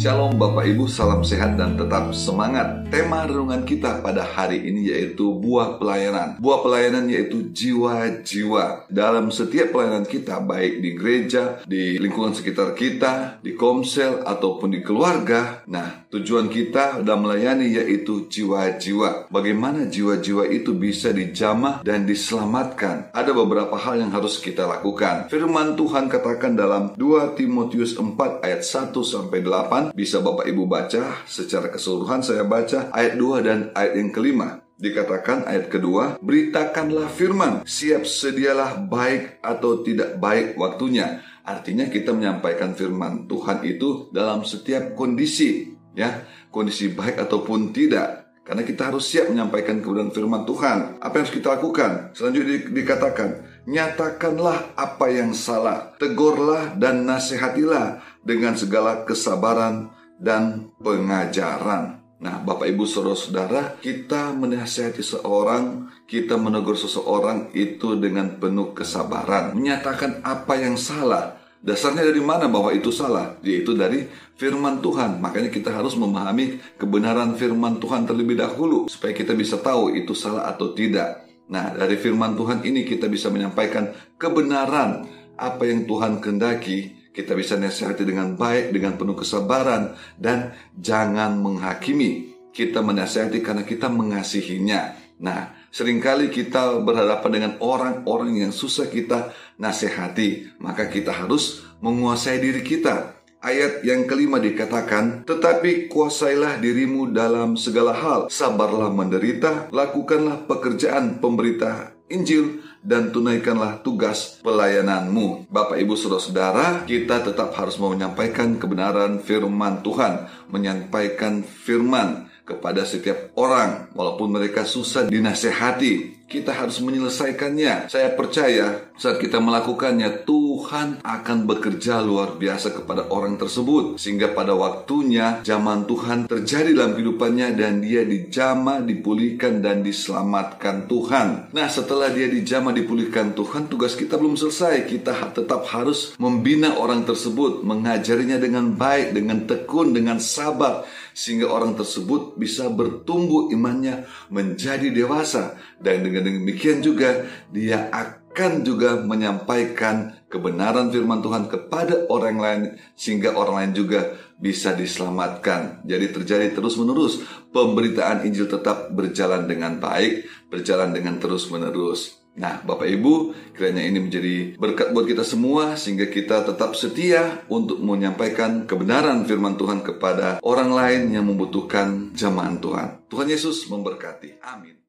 Shalom Bapak Ibu, salam sehat dan tetap semangat. Tema renungan kita pada hari ini yaitu buah pelayanan. Buah pelayanan yaitu jiwa-jiwa. Dalam setiap pelayanan kita, baik di gereja, di lingkungan sekitar kita, di komsel, ataupun di keluarga. Nah, tujuan kita dalam melayani yaitu jiwa-jiwa. Bagaimana jiwa-jiwa itu bisa dijamah dan diselamatkan? Ada beberapa hal yang harus kita lakukan. Firman Tuhan katakan dalam 2 Timotius 4 ayat 1 sampai 8 bisa Bapak Ibu baca secara keseluruhan saya baca ayat 2 dan ayat yang kelima. Dikatakan ayat kedua, beritakanlah firman, siap sedialah baik atau tidak baik waktunya. Artinya kita menyampaikan firman Tuhan itu dalam setiap kondisi, ya, kondisi baik ataupun tidak. Karena kita harus siap menyampaikan kebenaran firman Tuhan. Apa yang harus kita lakukan? Selanjutnya dikatakan, nyatakanlah apa yang salah, tegurlah dan nasihatilah dengan segala kesabaran dan pengajaran. Nah, Bapak Ibu Saudara-saudara, kita menasihati seorang, kita menegur seseorang itu dengan penuh kesabaran, menyatakan apa yang salah. Dasarnya dari mana bahwa itu salah? Yaitu dari firman Tuhan. Makanya kita harus memahami kebenaran firman Tuhan terlebih dahulu supaya kita bisa tahu itu salah atau tidak. Nah, dari firman Tuhan ini kita bisa menyampaikan kebenaran apa yang Tuhan kendaki kita bisa nasihati dengan baik, dengan penuh kesabaran, dan jangan menghakimi. Kita menasihati karena kita mengasihinya. Nah, sering kali kita berhadapan dengan orang-orang yang susah kita nasihati, maka kita harus menguasai diri kita. Ayat yang kelima dikatakan, "Tetapi kuasailah dirimu dalam segala hal, sabarlah menderita, lakukanlah pekerjaan pemberita Injil, dan tunaikanlah tugas pelayananmu. Bapak, Ibu, Saudara-saudara, kita tetap harus menyampaikan kebenaran firman Tuhan, menyampaikan firman kepada setiap orang, walaupun mereka susah dinasehati, kita harus menyelesaikannya. Saya percaya saat kita melakukannya, Tuhan akan bekerja luar biasa kepada orang tersebut. Sehingga pada waktunya zaman Tuhan terjadi dalam kehidupannya dan dia dijama, dipulihkan, dan diselamatkan Tuhan. Nah setelah dia dijama, dipulihkan Tuhan, tugas kita belum selesai. Kita tetap harus membina orang tersebut, mengajarinya dengan baik, dengan tekun, dengan sabar. Sehingga orang tersebut bisa bertumbuh imannya menjadi dewasa. Dan dengan demikian juga dia akan juga menyampaikan kebenaran firman Tuhan kepada orang lain sehingga orang lain juga bisa diselamatkan. Jadi terjadi terus-menerus pemberitaan Injil tetap berjalan dengan baik, berjalan dengan terus-menerus. Nah, Bapak Ibu, kiranya ini menjadi berkat buat kita semua sehingga kita tetap setia untuk menyampaikan kebenaran firman Tuhan kepada orang lain yang membutuhkan jamahan Tuhan. Tuhan Yesus memberkati. Amin.